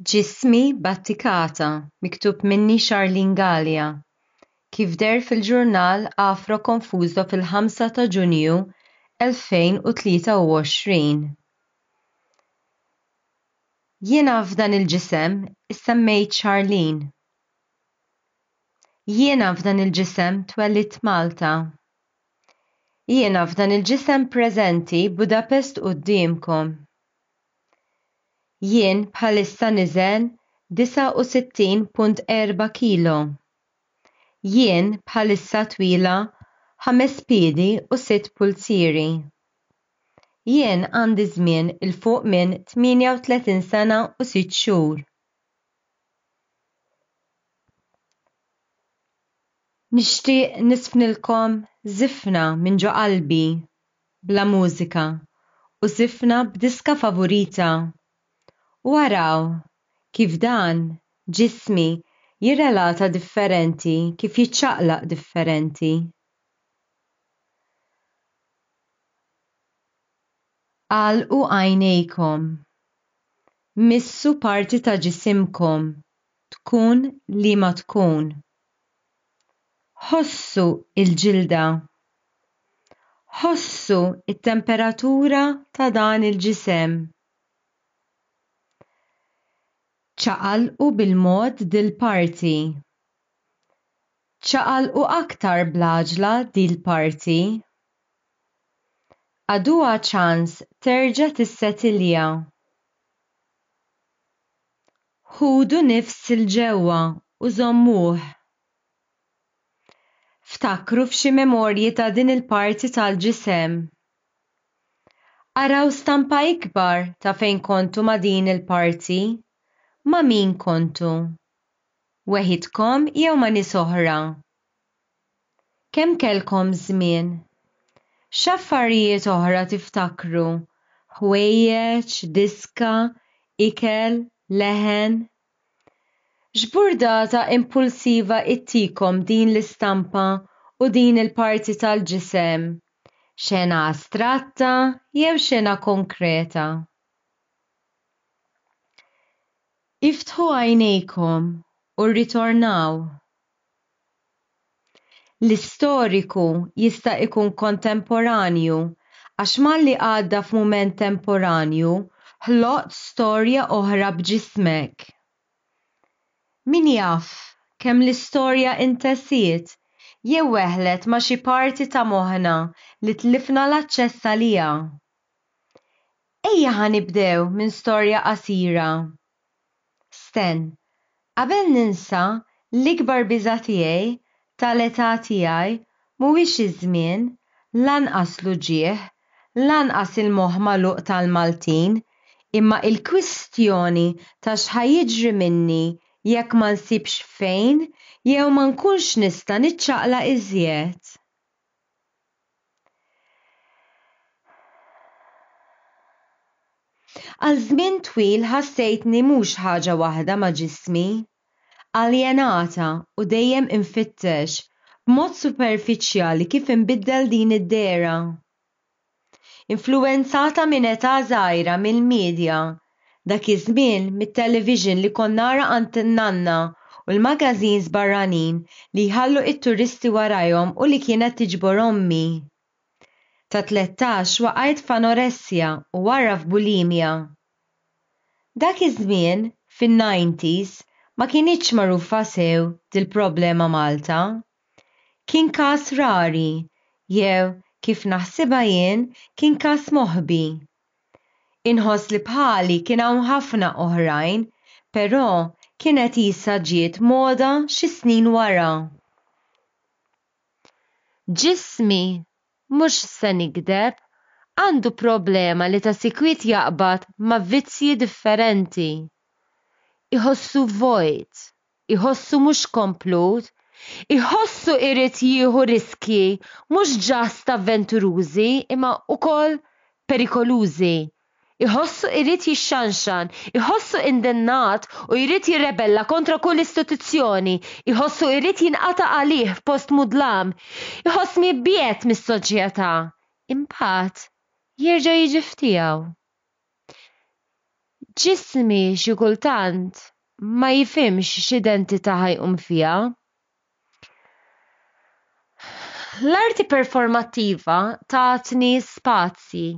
Ġismi Battikata, miktub minni Charlene Galea, kif deher fil-ġurnal Afro Confuso fil-5 ta' Ġunju 2023. Jiena f'dan il-ġisem issemmejt Charlene. Jiena f'dan il-ġisem twellidt Malta. Jiena f'dan il-ġisem preżenti Budapest quddiemkom. Jien bħalissa niżen 69.4 kilo. Jien bħalissa twila ħames piedi u sitt pulzieri. Jien għandi żmien 'il fuq minn 38 sena u sitt xhur. Nixtieq niżfnilkom żifna minn ġo qalbi. bla mużika u żifna b'diska favorita. U araw kif dan ġismi jirrelata differenti kif jiċċaqlaq differenti. Agħlqu għajnejkom. Missu parti ta' ġisimkom tkun liema tkun. Ħossu l-ġilda. Ħossu t-temperatura ta' dan il-ġisem. Ċaqalqu bil-mod dil-parti. Ċaqalqu aktar bl-għaġla dil-parti. Agħtuha ċans terġa' tissetilja. Ħudu nifs 'il ġewwa u żommuh. Ftakru f'xi memorji ta' din il-parti tal-ġisem. Araw stampa ikbar ta' fejn kontu ma' din il-parti, ma' min kontu. Weħidkom jew ma' nies oħra. Kemm kellkom żmien? X'affarijiet oħra tiftakru, ħwejjeġ, diska, ikel, leħen? X'burdata impulsiva ittikom din l-istampa u din il-parti tal-ġisem? Xena astratta jew xena konkreta? Iftħu għajnejkom u rritornaw L-istoriku jista' ikun kontemporanju għax malli għadda f'mument temporanju ħloqt storja oħra b'ġismek. Min jaf kemm l-istorja intesiet jew weħlet ma' xi parti ta' moħħna li tlifna l-aċċess għaliha. Ejja ħa nibdew minn storja qasira. Sten, Qabel ninsa, l-ikbar biża' tiegħi, tal-età tiegħi, mhuwiex iż-żmien, lanqas l-uġigħ, lanqas il-moħħ magħluq tal-Maltin, imma il-kwistjoni ta' x'ħa jiġri minni jekk ma nsibx fejn jew ma nkunx nista' niċċaqlaq iżjed. Għal żmien twil ħassejtni mhux ħaġa waħda ma' ġismi. Aljenata u dejjem infittex b'mod superfiċjali kif inbiddel din id-dehra. Influwenzata minn età żgħira mill-midja Dak iż-żmien, mit-television li kont nara għand nanna u l-magazines barranin li jħallu it-turisti warajhom u li kienet tiġbor ommi. Ta' tlettax waqajt f'anoressja u wara f'bulimja. Dak iż-żmien, fin-nineties, ma kinitx magħrufa sew dil-problema Malta. Kien każ rari, jew, kif naħsibha jien, kien każ moħbi. Inħoss li bħali kien hawn ħafna oħrajn, però kienet isa ġiet moda xi snin wara. Ġismi, mhux se nigdeb, għandu problema li ta' sikwit jaqbad ma' vizzji differenti. Iħossu vojt. iħossu mhux komplut, iħossu irid jieħu riskji mhux just avventurużi imma ukoll perikolużi, iħossu irid jixxanxan, iħossu indinnat u jrid jirrebella kontra kull istituzzjoni, iħossu irid jinqata' għalih f'post mudlam, iħoss mibgħed mis-soċjetà, imbagħad jerġa' jiġi f'tiegħu. Ġismi xi kultant ma jifhimx x'identità ħa jqum fiha. L-arti performattiva tatni spazji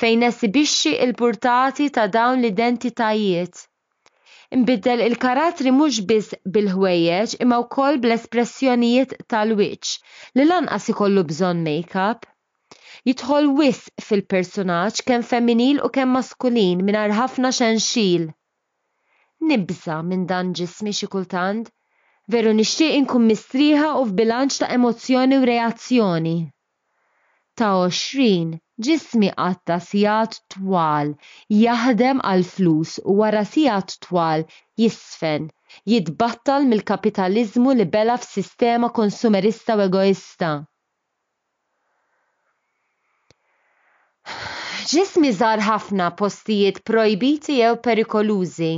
fejn nesibixxi l-purtati ta' dawn l-identitajiet. Inbiddel il-karattri mhux biss bil-ħwejjeġ imma wkoll bl-espressjonijiet tal-wiċċ, li lanqas ikollu bżonn make-up. Jidħol wisq fil-persunaġġ kemm femminil u kemm maskulin mingħajr ħafna xenxil. Nibża' minn dan ġismi xi kultant. Veru nixtieq inkun mistrieħa u f'bilanċ ta' emozzjoni u reazzjoni. Ta' għoxrin, ġismi qatta' sigħat twal jaħdem għall-flus u wara sigħat twal jiżfen, jitbattal mill-kapitaliżmu li bela' f'sistema konsumerista u egoista. Ġismi żar ħafna postijiet projbiti jew perikolużi.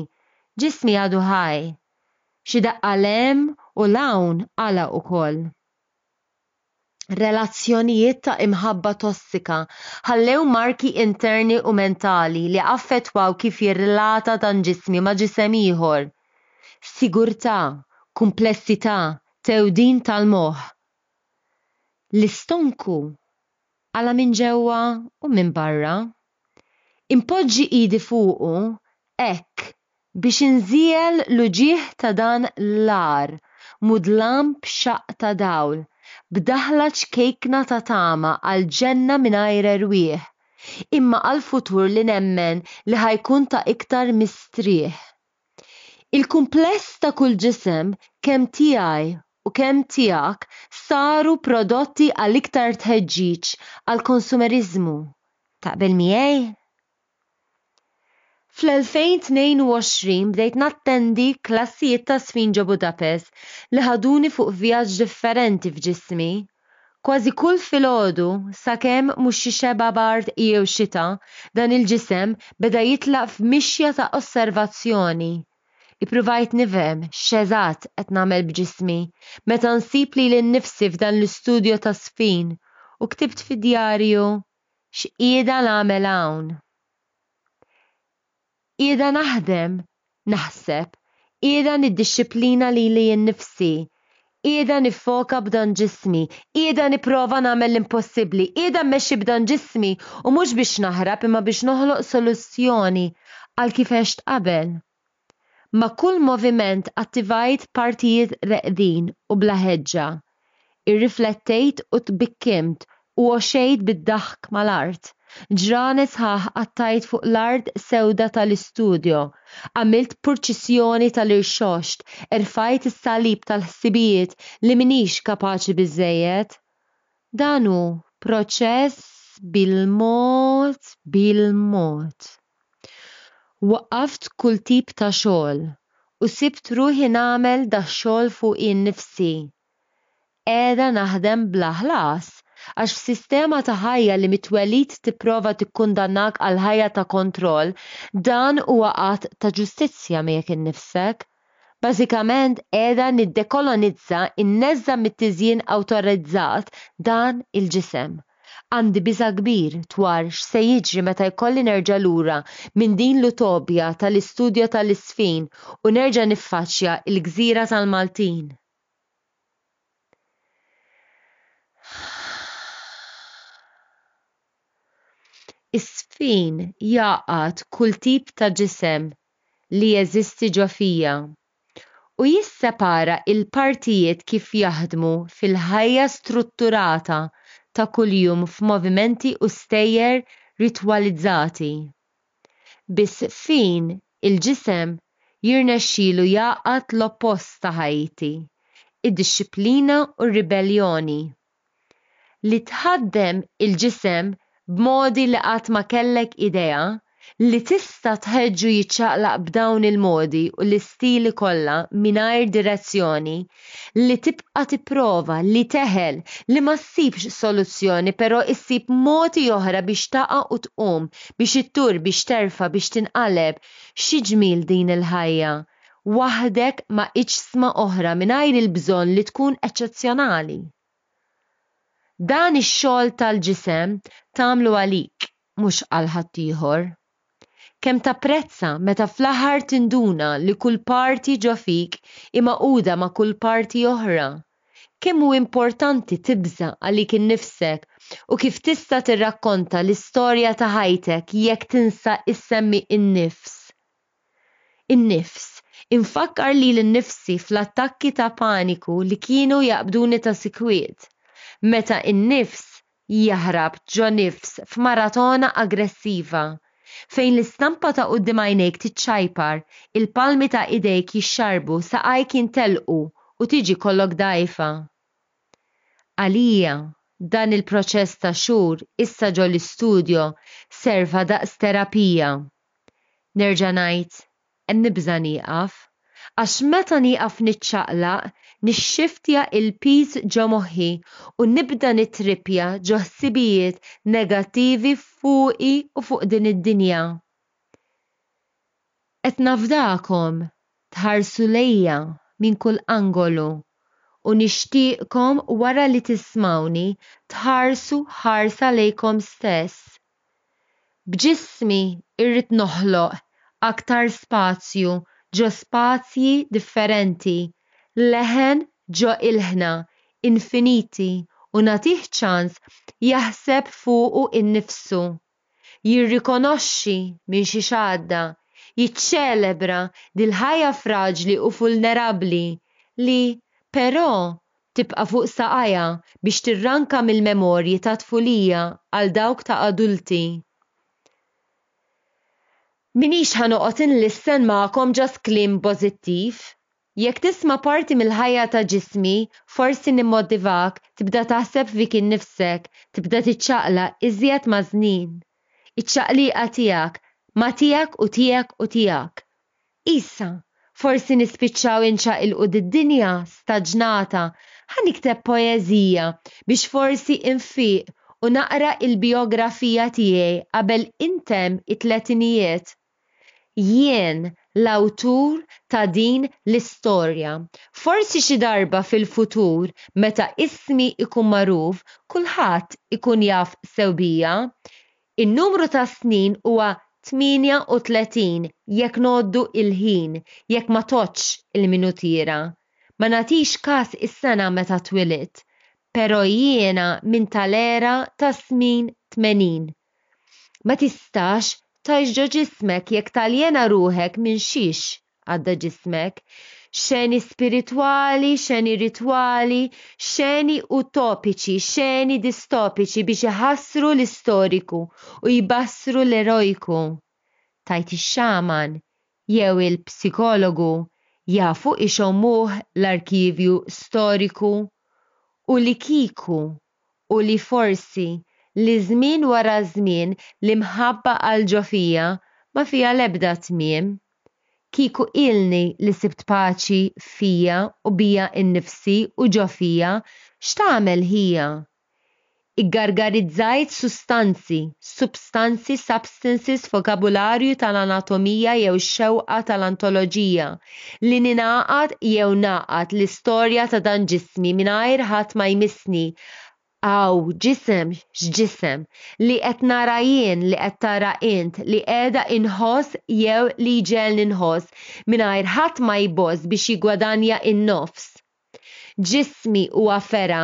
Ġismi għadu ħaj. Xi daqqa 'l hemm u 'l hawn għala ukoll. Relazzjonijiet ta' imħabba tossika ħallew marki interni u mentali li affettwaw kif jirrelata dan ġismi ma' ġisem ieħor. Sigurtà, kumplessità, tewdin tal-moħħ, L-istonku għala minn ġewwa u minn barra. Inpoġġi idi fuqu hekk biex inżiegħel l-uġigħ ta' dan l-għar mudlam b'xaqq ta' dawl, b'daħla ċkejkna ta' tama għall-ġenna mingħajr erwieħ, imma għall-futur li nemmen li ħa jkun ta' iktar mistrieħ. Il-kumpless ta' kull ġisem, kemm tiegħi u kemm tiegħek, saru prodotti għal iktar tħeġġiġ għall-konsumeriżmu. Taqbel miegħi? Fl-2022 bdejt nattendi klassijiet ta' żfin ġo Budapest li ħaduni fuq vjaġġ differenti f'ġismi. Kważi kull filgħodu, sakemm mhux xi xebgħa bard jew xita, dan il-ġisem beda jitlaq f'mixja ta' osservazzjoni. Ippruvajt nifhem x'eżatt qed nagħmel b'ġismi meta nsib lili nnifsi f'dan l-istudjo ta' żfin u ktibt fid-djarju, X'qiegħda nagħmel hawn? Qiegħda naħdem, naħseb, qiegħda niddixxiplina lili nnifsi, qiegħda niffoka b'dan ġismi, qiegħda nipprova nagħmel l-impossibbli, qiegħda mmexxi b'dan ġismi u mhux biex naħrab imma biex noħloq soluzzjoni għal kif għext qabel. Ma' kull moviment attivajt partijiet reqdin u bla ħeġġa, Irriflettejt u tbikkimt u għoxejt bid-daħk mal-art. Ġranet sħaħ qattajt fuq l-art sewda ta' l-istudjo. Għamilt purċissjoni ta' l-irxoxt, erfajt is-salib tal-ħsibijiet li m'iniex kapaċi biżżejjed. Dan hu proċess bil-mod, bil-mod. Waqqaft kull tip ta' xogħol u sibt ruħi nagħmel dax-xogħol fuqi nnifsi. Qiegħda naħdem bla ħlas għax f'sistema ta' ħajja li mit-twelid tipprova tikkundannak għall-ħajja ta' kontroll dan huwa att ta' ġustizzja miegħek innifsek. Bażikament qiegħda niddekolonizza n-neżża mit-tiżjin awtorizzat dan il-ġisem. Għandi biża' kbir dwar x'se jiġri meta jkolli nerġa' lura minn din l-utopja tal-istudjo tal-isfin u nerġa' niffaċċja l-gżira tal-Maltin. Isfin jgħaqqad kull tip ta' ġisem li jeżisti ġo fija u jissepara l-partijiet kif jaħdmu fil-ħajja strutturata ta' kuljum f'movimenti u stejjer ritwalizzati. Biss fin il-ġisem jirnexxilu jgħaqqad l-oppost ta' Ħajti, id-dixxiplina u r-ribelljoni. li tħaddem il-ġisem b'modi li qatt ma kellek idea li tista' tħeġġu jiċċaqlaq b'dawn il-modi u l-istili kollha mingħajr direzzjoni li tibqa' tipprova li teħel li ma ssibx soluzzjoni però issib moti oħra biex taqa' u tqum biex ittur biex terfa' biex tinqaleb xi ġmiel din il-ħajja waħdek ma' iġsma oħra mingħajr il-bżonn li tkun eċċezzjonali. Dan ix-xogħol tal-ġisem tagħmlu għalik, mhux għal ħaddieħor. Kemm tapprezza meta fl-aħħar tinduna li kull parti ġo fik hi magħquda ma' kull parti oħra! Kemm hu importanti tibża' għalik innifsek u kif tista' tirrakkonta l-istorja ta' ħajtek jekk tinsa issemmi n-nifs! In-nifs. Infakkar lili nnifsi fl-attakki ta' paniku li kienu jaqbduni ta' sikwit. Meta in-nifs jaħrab ġo nifs f'maratona aggressiva, fejn l-istampa ta' quddiem għajnejk tiċċajpar, il-palmi ta' idejk jixxarrbu, saqajk jintelqu u tiġi kollok dgħajfa. Għalija, dan il-proċess ta' xhur issa ġo l-istudjo serva daqs terapija. Nerġa' ngħid, hemm nibża' nieqaf, għax meta nieqaf niċċaqlaq, nixxiftja l-piż ġo moħħi u nibda nitrippja ġo ħsibijiet negattivi fuqi u fuq din id-dinja. Qed nafdakom tħarsu lejja minn kull angolu u nixtieqkom wara li tismgħuni tħarsu ħarsa lejkom stess B'ġismi rrid noħloq aktar spazju ġo spazji differenti, leħen ġo ilħna infiniti u nagħtih ċans jaħseb fuqu innifsu, jirrikonoxxi minn xi x'għadda, jiċċelebra dil-ħajja fraġli u vulnerabbli li, però, tibqa' fuq saqajha biex tirranka mill-memorji ta' tfulija għal dawk ta' adulti. M'iniex ħa noqgħod inlissen magħkom just kliem pożittiv. Jekk tisma' parti mill-ħajja ta' ġismi, forsi nimmotivak tibda taħseb fik innifsek, tibda tiċċaqlaq iżjed maż-żnien. Iċ-ċaqliqa tiegħek ma' tiegħek u tiegħek u tiegħek. Issa, forsi nispiċċaw inċaqilqu did-dinja staġnata, ħa nikteb poeżija biex forsi infieq u naqra il-bijografija tiegħi qabel intemm it-tletinijiet. Jien l-awtur ta' din l-istorja. Forsi xi darba fil-futur meta ismi jkun magħruf kulħadd ikun jaf sew bija. In-numru tas-snin huwa 38 jekk ngħoddu il-ħin, jekk ma tgħoddx il-minutiera. Ma nagħtix kas is-sena meta twilidt, pero' jiena minn tal-era tas-snin tmenin. Ma tistax tgħix ġo ġismek jekk taljena ruħek minn xiex Għadda ġismek, xeni spiritwali, xeni ritwali, xeni utopiċi, xeni distopiċi biex iħassru l-istoriku u jbassru l-erojku. Tgħid ix-xaman jew il-psikologu jafu ixommuh l-arkivju storiku u li kieku u li forsi li żmien wara żmien l-imħabba għal ġo fija ma fiha l-ebda tmiem. Kieku ilni li sibt paċi fija u bija nnifsi u ġo fija, x'tagħmel hija? Iggargarizzajt sustanzi, substanzi, substances, vokabularju tal-anatomija jew xewqa tal-antoloġija, Li ningħaqad jew ngħaqqad l-istorja ta' dan ġismi mingħajr ħadd ma jmissni. Aw, ġisem, x'ġisem! Li qed nara jien, li qed tara int, li qiegħda inħoss jew li jġegħelni nħoss, mingħajr ħadd ma jbożż biex jiggwadanja n-nofs. Ġismi huwa fergħa,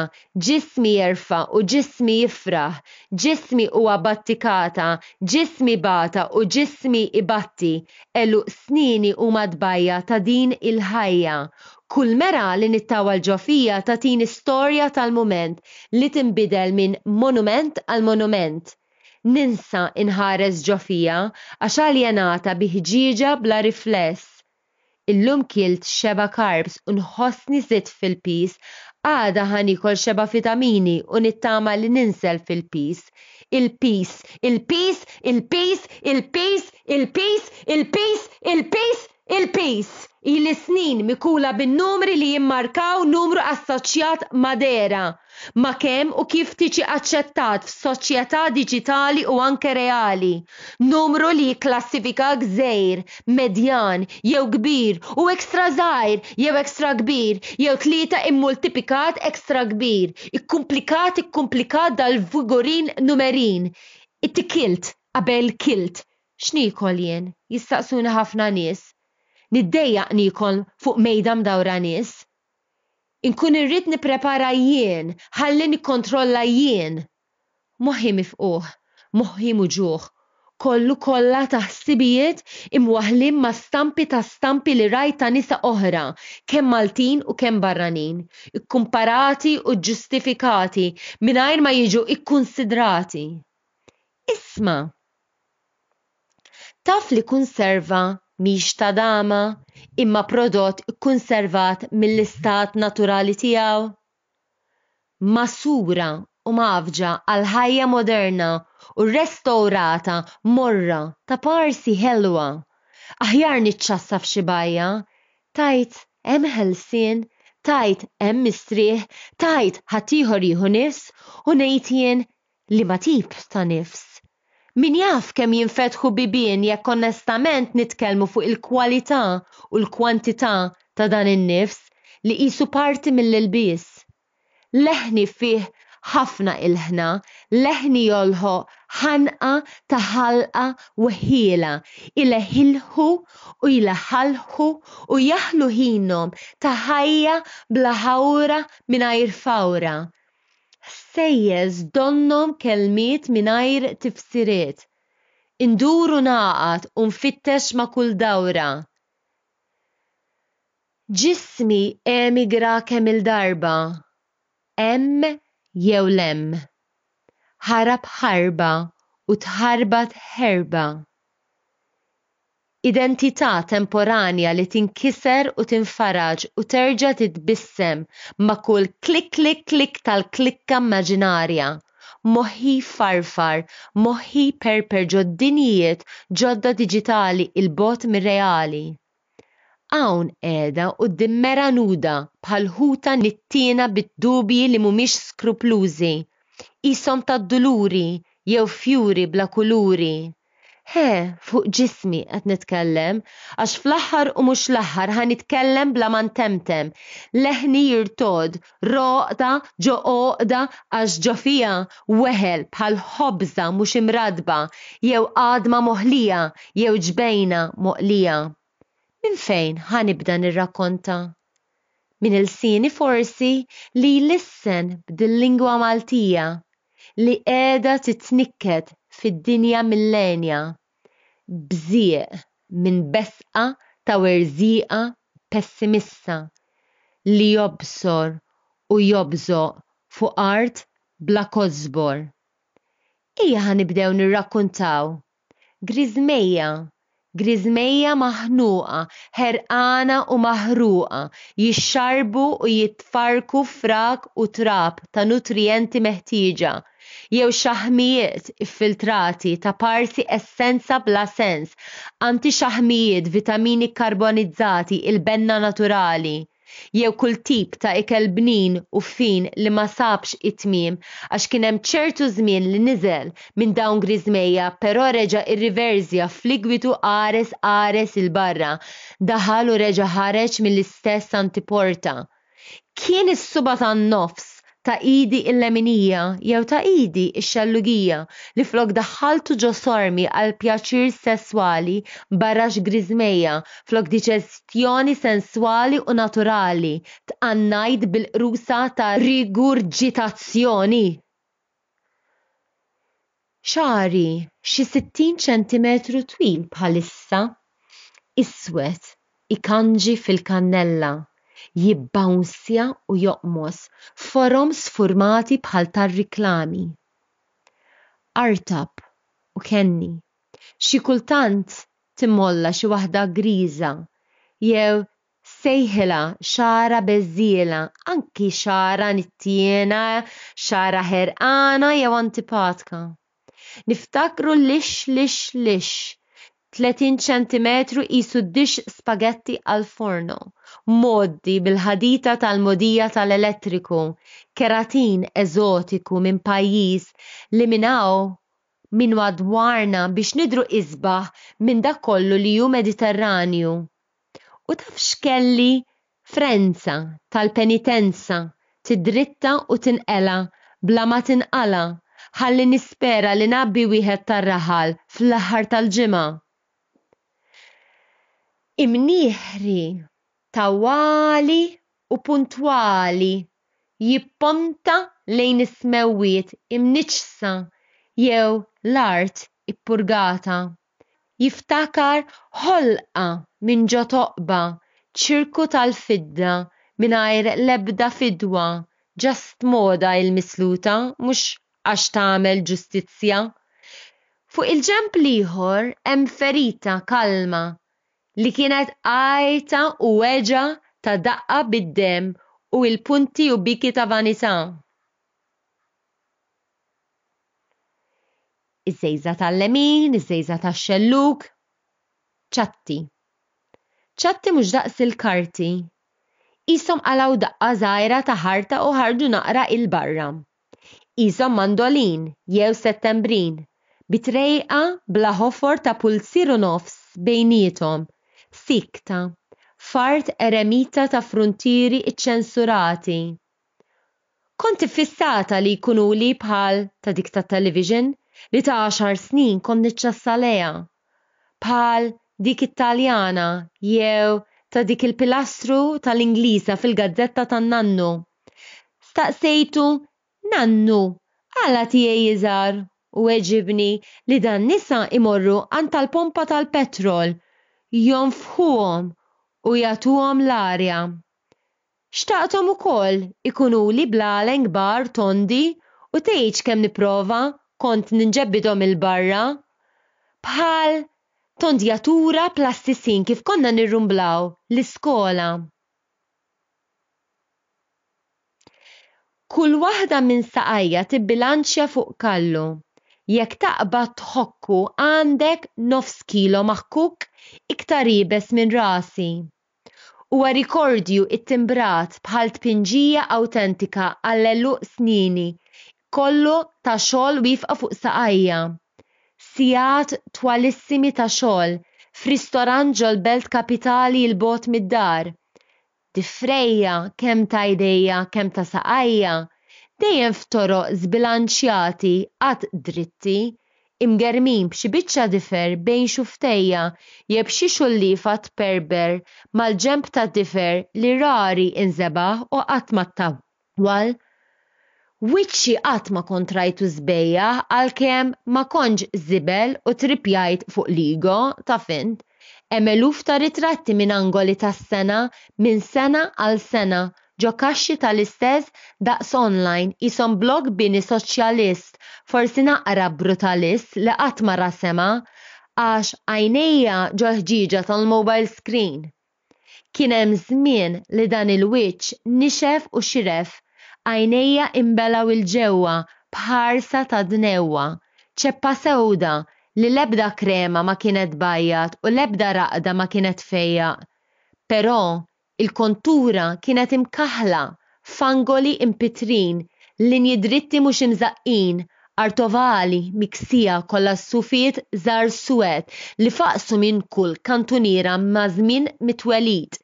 ġismi jerfa' u ġismi jifraħ, ġismi huwa battikata, ġismi bata u ġismi ibatti, għeluq snieni huma t-tbajja' ta' din il-ħajja. Kull mergħa li nittawal ġo fija tagħtini storja tal-mument li tinbidel minn monument għal monument. Ninsa inħares ġo fija għax aljenata bi ħġieġa bla rifless. Illum kilt xebgħa carbs u nħossni żidt fil-piż, għada ħa niekol xebgħa vitamini u nittama li ninżel fil-piż. Il-piż, il-piż, il-piż, il-piż, il-piż, il-piż, il-piż, il-piż! Ili snin mikula bin-numri li jimmarkaw numru assoċjat ma' dehra. ma' kemm u kif tiġi aċċettat f'soċjetà diġitali u anke reali, numru li jikklassifikak żgħir, medjan, jew kbir, u extra żgħir jew extra kbir, jew tlieta immultipikat extra kbir, ikkumplikat ikkumplikat dal-vigurin numerin, itikilt qabel kilt, x'niekol jien? jistaqsuni ħafna nies. Niddejjaq niekol fuq mejda mdawra nies. Inkun irrid nipprepara jien, ħalli nikkontrolla jien. Moħħi mifqugħ, moħħi muġugħ, kollu kollha ta' ħsibijiet imwaħħlin ma' stampi ta' stampi li rajt ta' nisa oħra, kemm Maltin u kemm barranin, ikkumparati u ġġustifikati mingħajr ma jiġu ikkunsidrati. Isma'! Taf li kunserva mhix tadama imma prodott ikkunservat mill-istat naturali tiegħu? Magħsura u mgħaffġa għall-ħajja moderna u rrestowrata morra ta' parsi ħelwa. Aħjar niċċassa f'xi bajja, tgħid hemm ħelsien, tgħid hemm mistrieħ, tgħid ħaddieħor jieħu nifs u ngħid jien Liema tip ta' nifs? Min jaf kemm jinfetħu bibien jekk onestament nitkellmu fuq il-kwalità u l-kwantità ta' dan in-nifs li qisu parti mill-ilbies. Leħni fih ħafna ilħna, leħni jolħoq ħanqa ta' ħalqa weħiela, ileħilħu u jleħħalħu u jaħlu ħinhom ta' ħajja bla ħawra mingħajr fawra. Ħsejjes donnhom kelmiet mingħajr tifsiriet. Indur u ngħaqad u nfittex ma' kull dawra. Ġismi emigra kemm-il darba, hemm jew 'l hemm. Ħarab ħarba u tħarbat ħerba. Identità temporanja li tinkiser u tinfaraġ u terġa' titbissem ma' kull klik-klik-klik tal-klikka mmaġinarja. Moħħi jfarfar, moħħi jperper ġo dinjijiet ġodda diġitali 'il bogħod mir-reali. Hawn qiegħda quddiem mera nuda bħal ħuta nittiena bi dubji li mhumiex skruplużi, qishom tad-duluri jew fjuri bla kuluri. He, fuq ġismi qed nitkellem, għax fl-aħħar u mhux l-aħħar ħa nitkellem bla ma ntemtem. Leħni jirtogħod, roqda ġo għoqda għax ġo fija weħel bħal ħobża mhux imraddba, jew għadma moħlija, jew ġbejna moqlija. Minn fejn ħa nibda nirrakkonta? Minn ilsieni forsi li jlissen b'dil-lingwa Maltija li qiegħda titnikket fid-dinja millenja, bżieq minn besqa ta' werżieqa pessimista li jobsor u jobżoq fuq art bla kosbor. Ejja ħa nibdew nirrakkuntaw Griżmejja, griżmejja maħnuqa, ħerqana u maħruqa, jixxarrbu u jitfarrku frak u trab ta' nutrijenti meħtieġa, jew xaħmijiet iffiltrati ta' parsi essenza bla sens, antixaħmijiet vitamini kkarbonizzati il-benna naturali, jew kull tip ta' ikel bnin u fin li ma sabx it-tmiem għax kien hemm ċertu żmien li niżel minn dawn griżmejja però reġa' irriverżja f'ligwidu qares qares 'il barra, daħal u reġa' ħareġ mill-istess antiporta. Kien is-subgħa tan-nofs ta' idi l-leminija jew ta' idi x-xellugija li flok daħħaltu ġo sormi għal pjaċir sesswali barra x'griżmejja flok diġestjoni senswali u naturali tqannajt bil-qrusa ta' rigurġitazzjoni. Xagħri xi sittin ċentimetru twil bħalissa, iswed, ikanġi fil-kannella, jibbawnsja u joqmos f'forom sfurmati bħal tar-riklami. Artab u kenni. Xi kultant timmolla xi waħda griża jew Sejħilha xagħra beżżiela, anki xagħra nittiena, xagħra ħerqana jew antipatka. Niftakru l-lixx lixx lixx, tletin ċentimetru qisu dixx spagetti għall-forno, mgħoddi bil-ħadita tal-mogħdija tal-elettriku, keratin eżotiku minn pajjiż li minn hawn minn madwarna biex nidhru isbaħ minn dak kollu li hu Mediterranju. U taf x'kelli frenza tal-penitenza tiddritta u tinqela' bla ma tinqala' ħalli nispera li ngħabbi wieħed tar-raħal fl-aħħar tal-ġimgħa? Imnieħri tawali u puntwali jipponta lejn is-smewwiet imniġġsa jew l-art ippurgata. jiftakar ħolqa minn ġo toqba, ċirku tal-fidda mingħajr l-ebda fidwa, just moda hi l-misluta mhux għax tagħmel ġustizzja. Fuq il-ġenb l-ieħor hemm ferita kalma li kienet għajta u weġgħa ta' daqqa bid-demm u il-punti u biki ta' vanità. Iż-żejża tal-lemin, iż-żejża tax-xellug. Ċatti. Ċatti mhux daqs il-karti. Qishom qalgħu daqqa żgħira ta' ħarta u ħarġu naqra 'il barra. Qishom mandolin, jew settembrin, bi trejqa bla ħofor ta' pulzier u nofs bejniethom, siekta, f'art eremita ta' fruntieri ċċensurati. Kont iffissata li jkun uli bħal ta' dik tat-television li ta' għaxar snin kont niċċassa lejha. Bħal dik it-Taljana jew ta' dik il-pilastru tal-Ingliża fil-gazzetta tan-nannu. Staqsejtu, Nannu, għala tiegħi iżgħar? U weġibni li dan-nisa imorru għand tal-pompa tal-petrol, jonfħuhom u jagħtuhom l-arja. Xtaqthom ukoll ikunuli blalen kbar tondi u tgħidx kemm nipprova kont nġebbidhom 'il barra bħal tondjatura plastisin kif konna nirrumblaw l-iskola. Kull waħda minn saqajja tibbilanċja fuq kallu. Jekk taqbad tħokku għandek nofs kilo maħkuk iktar iebes minn rasi. Huwa rikordju ttimbrat bħal tpinġija awtentika għall-għeluq snini kollu ta' xogħol wieqfa fuq saqajja. Sigħat twalissimi ta' xogħol f'ristorant ġol-belt kapitali 'l bogħod mid-dar. Difrejja kemm ta' idejja kemm ta' saqajja, dejjem f'toroq żbilanċjati qatt dritti, imgermin b'xi biċċa difer bejn xuftejja jew b'xi xulliefa tperber mal-ġenb tad-difer li rari nżebaħ u qatt ma ttawwal. Wiċċi qatt ma kont rajtu żbejjaħ għalkemm ma kontx żibel u trippjajt fuq l-ego, taf int. Hemm eluf ta' ritratti minn angoli tas-sena minn sena għal sena ġo kaxxi tal-istess daqs online qishom blog bini soċjalist forsi naqra brutalist li qatt ma ra sema' għax għajnejja ġo l-ħġieġa tal-mobile screen. Kien hemm żmien li dan il-wiċċ nixef u xiref, għajnejja inbelgħu 'l ġewwa b'ħarsa ta' dnewwa, ċeppa sewda li l-ebda krema ma kienet tbajjad u l-ebda raqda ma kienet tfejjaq. Però, il-kontura kienet imkaħħla f'angoli mpitrin, linji dritti mhux imżaqqin, art ovali, miksija, kollha s-sufijiet żgħar suwed li faqqsu minn kull kantuniera maż-żmien mit-twelid.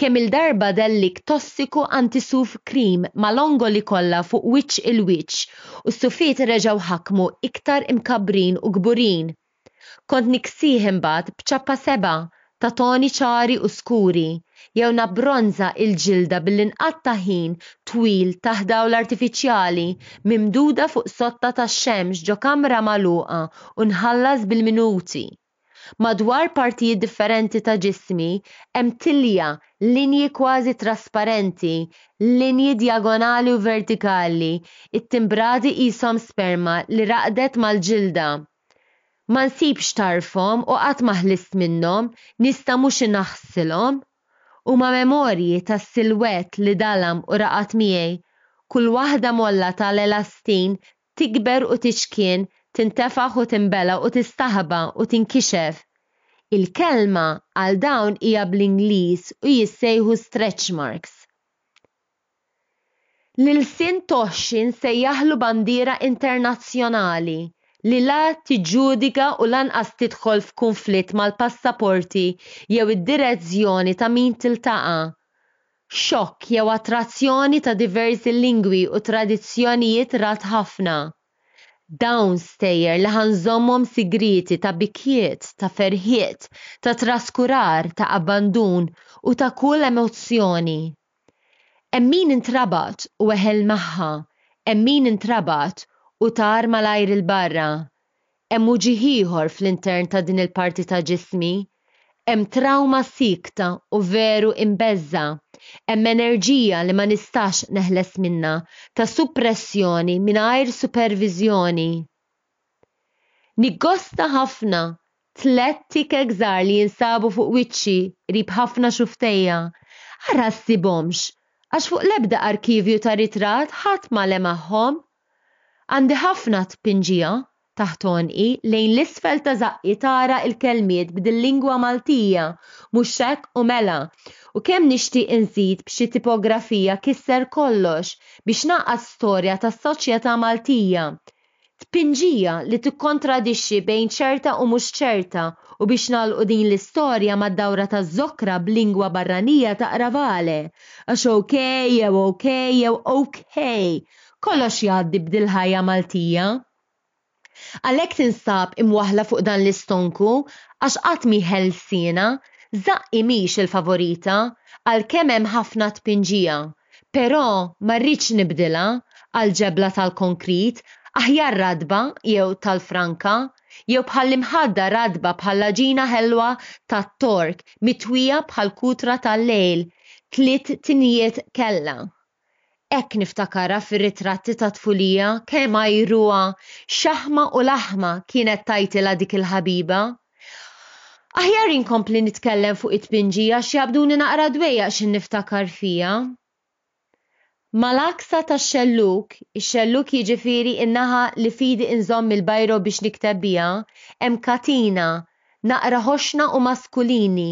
Kemm-il darba delliq tossiku anti-suf cream mal-ongoli kollha fuq wiċċ il-wiċċ, u s-sufijiet reġgħu ħakmu iktar imkabbrin u kburin. Kont niksih imbagħad b'ċappa sebgħa ta' toni ċari u skuri, jew nabbronża l-ġilda billi nqatta' ħin twil taħt dawl artifiċjali mimduda fuq sotta tax-xemx ġo kamra magħluqa u nħallas bil-minuti. Madwar partijiet differenti ta' ġismi hemm tilja, linji kważi trasparenti, linji djagonali u vertikali, it-timbrati qishom sperma li raqdet mal-ġilda. Ma nsibx tarfhom u qatt ma ħlist minnhom, nista' mhux inaħħsilhom. Huma memorji tas-silwett li dalam u raqad miegħi, kull waħda molla ta' l-elastin tikber u tiċkien, tintefaħ u tinbela' u tistaħba u tinkixef. Il-kelma għal dawn hija bl-Ingliż u jissejħu stretch marks. L-ilsien toxxi nsejjaħlu bandiera internazzjonali li la tiġġudika u lanqas tidħol f'kunflitt mal-passaporti jew id-direzzjoni ta' min tiltaqa'. Xokk jew attrazzjoni ta' diversi lingwi u tradizzjonijiet rad ħafna. Dawn stejjer li ħa nżommhom sigrieti ta' bikjiet, ta' ferħiet, ta' traskurar, ta' abbandun u ta' kull emozzjoni. Hemm min intrabat u eħel magħha, hemm min intrabat u tar malajr 'il barra. Hemm uġigħ ieħor fl-intern ta' din il-parti ta' ġismi. Hemm trawma siekta u veru imbeżżgħa. Hemm enerġija li ma nistax neħles minnha, ta' suppressjoni mingħajr superviżjoni. Niggosta ħafna tlett tike gżar li jinsabu fuq wiċċi qrib ħafna xufftejja. Ara ssibhomx, għax fuq l-ebda arkivju ta' ritratt ħadd ma lemahhom. Għandi ħafna tpinġija taħt għonqi, lejn l-isfel ta' żaqqi tara il-kelmiet bdil-lingwa Maltija, mhux hekk u mela, u kemm nixtieq inżid b'xi tipografija kisser kollox biex ngħaqqad storja tas-soċjetà Maltija, Tpinġija li tikkontradixxi bejn ċerta u mhux ċerta u biex nagħlqu din l-istorja mad-dawra taż-żokra b'lingwa barranija taqra vale għax ok jew okay jew oukay kollox jgħaddi b'dil-ħajja Maltija. Għalhekk tinsab imwaħħla fuq dan l-istonku għax qatt mhi ħelsiena, żaqqi mhix il-favorita għalkemm hemm ħafna tpinġija Però ma rridx nibdilha għal ġebla tal-konkrit, aħjar ratba jew tal-franka, jew bħall-imħadda ratba bħall-għaġina ħelwa tat-Tork mitwija bħall-kutra tal-lejl, tliet tinijiet kella. Hekk niftakarha fir-ritratti tat-tfulija kemm għajruha, xaħma u laħma kienet tgħajtilha dik il-ħabiba. Aħjar inkompli nitkellem fuq it-tpinġija għax jaqbduni naqra dwejjaq xi niftakar fiha. Mal-għaksa tax-xellug, ix-xellug jiġifieri n-naħa li f'idi inżomm il-biro biex nikteb biha, hemm katina, naqra ħoxna u maskulini,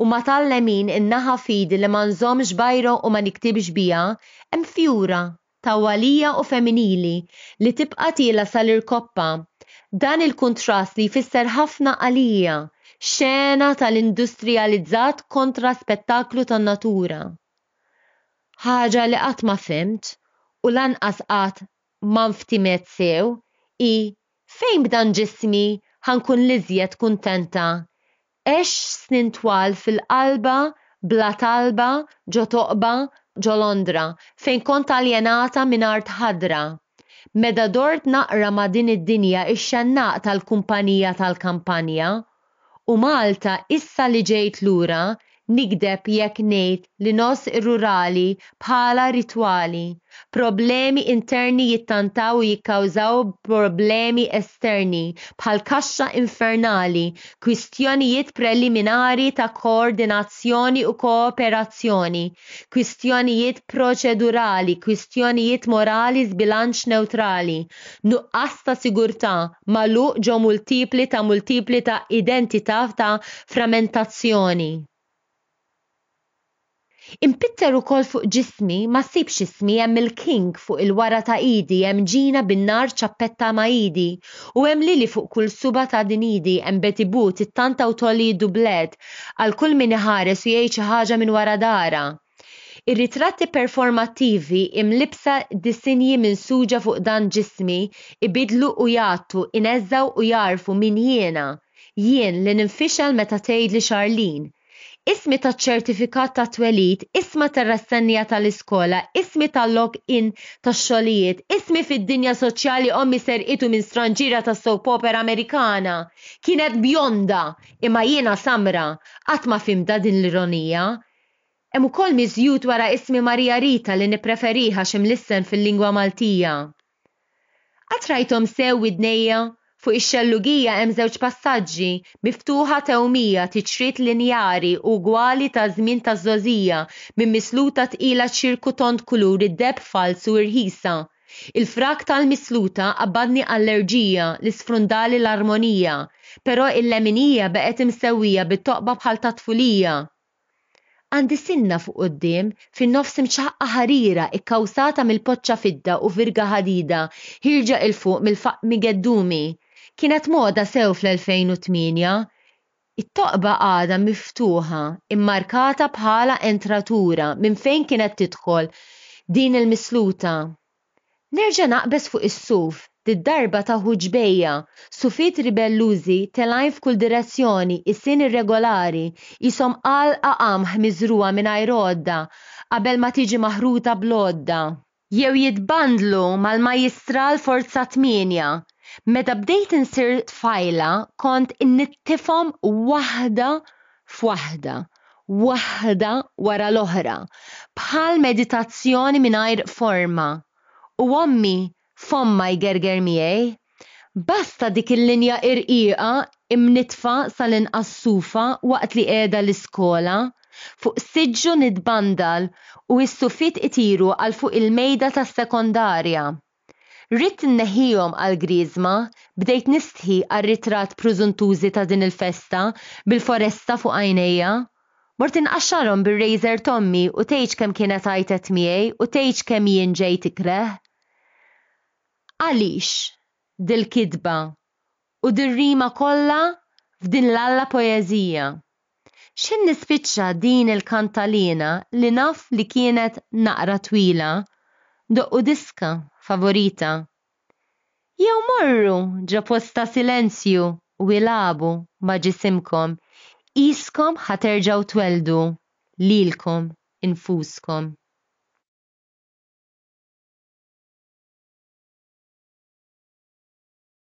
u ma' tal-lemin in-naħa f'idi li ma nżommx biro u ma niktibx biha, hemm fjura, tawwalija u femminili li tibqa' tiela' sal-irkoppa. Dan il-kuntrast li jfisser ħafna għalija, xena tal-industrijalizzat kontra spettaklu tan-natura. Ħaġa li qatt ma fhimt, u lanqas qatt ma nftimet sew, hi fejn b'dan ġismi ħa nkun l-iżjed kuntenta Għex snin twal fil-qalba bla talba ġo toqba ġo Londra fejn kont aljenata minn art ħadra. Meda dort naqra ma' din id-dinja ix-xennaq tal-kumpanija tal-kampanja. U Malta issa li ġejt lura nigdeb jekk ngħid li ngħożż ir-rurali bħala ritwali Problemi interni jittantaw u jikkawżaw problemi esterni, bħall-kaxxa infernali, kwistjonijiet preliminari ta' koordinazzjoni u kooperazzjoni, kwistjonijiet proċedurali, kwistjonijiet morali żbilanċ newtrali, nuqqas ta' sigurtà, magħluq ġo multipli ta' multipli ta' identità ta' frammentazzjoni. Impitter ukoll fuq ġismi ma ssibx ismi hemm il-king fuq il-wara ta' idi hemm ġina bin-nar ċappetta ma' idi u hemm lili fuq kull suba' ta' din idi hemm Betty Boot it-tant awtolli jiddu bled għal kull min iħares u jgħid xi ħaġa minn wara darha Ir-ritratti performattivi imlibbsa disinji minsuġa fuq dan ġismi ibiddlu u jgħattu, ineżżgħu u jgħarrfu min jiena. Jien li ninfixel meta tgħidli Charlene. Ismi taċ-ċertifikat tat-twelid, isma tar-rassennja tal-iskola, ismi tal-log in tax-xogħlijiet, ismi fid-dinja soċjali ommi serqitu minn stranġiera tas-soap opera Amerikana! Kienet bjonda, imma jiena samra! Qatt ma fhimtha din l-ironija. Hemm ukoll miżjud wara ismi Maria Rita li nippreferih għax imlissen fil-lingwa Maltija. Qatt rajthom sew widnejja? Fuq ix-xellugija hemm żewġ passaġġi, miftuħa tewmija, tiċrit linjari u ugwali taż-żmien taż-żgħożija, minn misluta tqila ċirku tond kulur id-deheb falz u irħisa. Il-frak tal-misluta qabbadni allerġija li sfrundali l-armonija, però il-leminija baqgħet imsewwija bit-toqba bħal tat-tfulija. Għandi sinna fuq quddiem, fin-nofs imċaħħqa ħarira kkawsata mill-poċċa fidda u virga ħadida ħierġa 'il fuq mill-faqqmi geddumi. Kienet moda sew fl-2008. It-toqba għadha miftuħa, immarkata bħala entratura minn fejn kienet tidħol din il-misluta. Nerġa' naqbeż fuq is-suf, did-darba ta' ħuġ bejja, sufiet ribellużi telgħin f'kull direzzjoni, isien irregolari, qishom għalqa qamħ miżrugħa mingħajr għodda, qabel ma tiġi maħruta bl-għodda. Jew jitbandlu mal-Majjistral Forza Tmienja. Meta bdejt insir tfajla kont innittifhom waħda f'waħda, waħda wara l-oħra, bħal meditazzjoni mingħajr forma, u ommi fommha jgerger miegħi, basta dik il-linja irqiqa imniddfa sal-inqas sufa waqt li qiegħda l-iskola, fuq siġġu nitbandal u s-suffiet itiru għal fuq il-mejda tas-sekondarja. Ridt inneħħihom għall-Grieżma, bdejt nistħi għar-ritratt prużuntużi ta' din il-festa bil-foresta fuq għajnejja. Mort inqaxxarhom bir-razor t'ommi u tgħidx kemm kienet għajtet miegħi u tgħidx kemm jien ġejt ikreh. Għaliex dil-kitba u dir-rima kollha f'din l-alla poeżija. X'ħin nispiċċa din il-kantaliena li naf li kienet naqra twila, Doqqu diska, favorita? Jew morru ġo post ta' silenzju u ilagħbu ma' ġisimkom qiskom ħa terġgħu twelldu lilkom infuskom.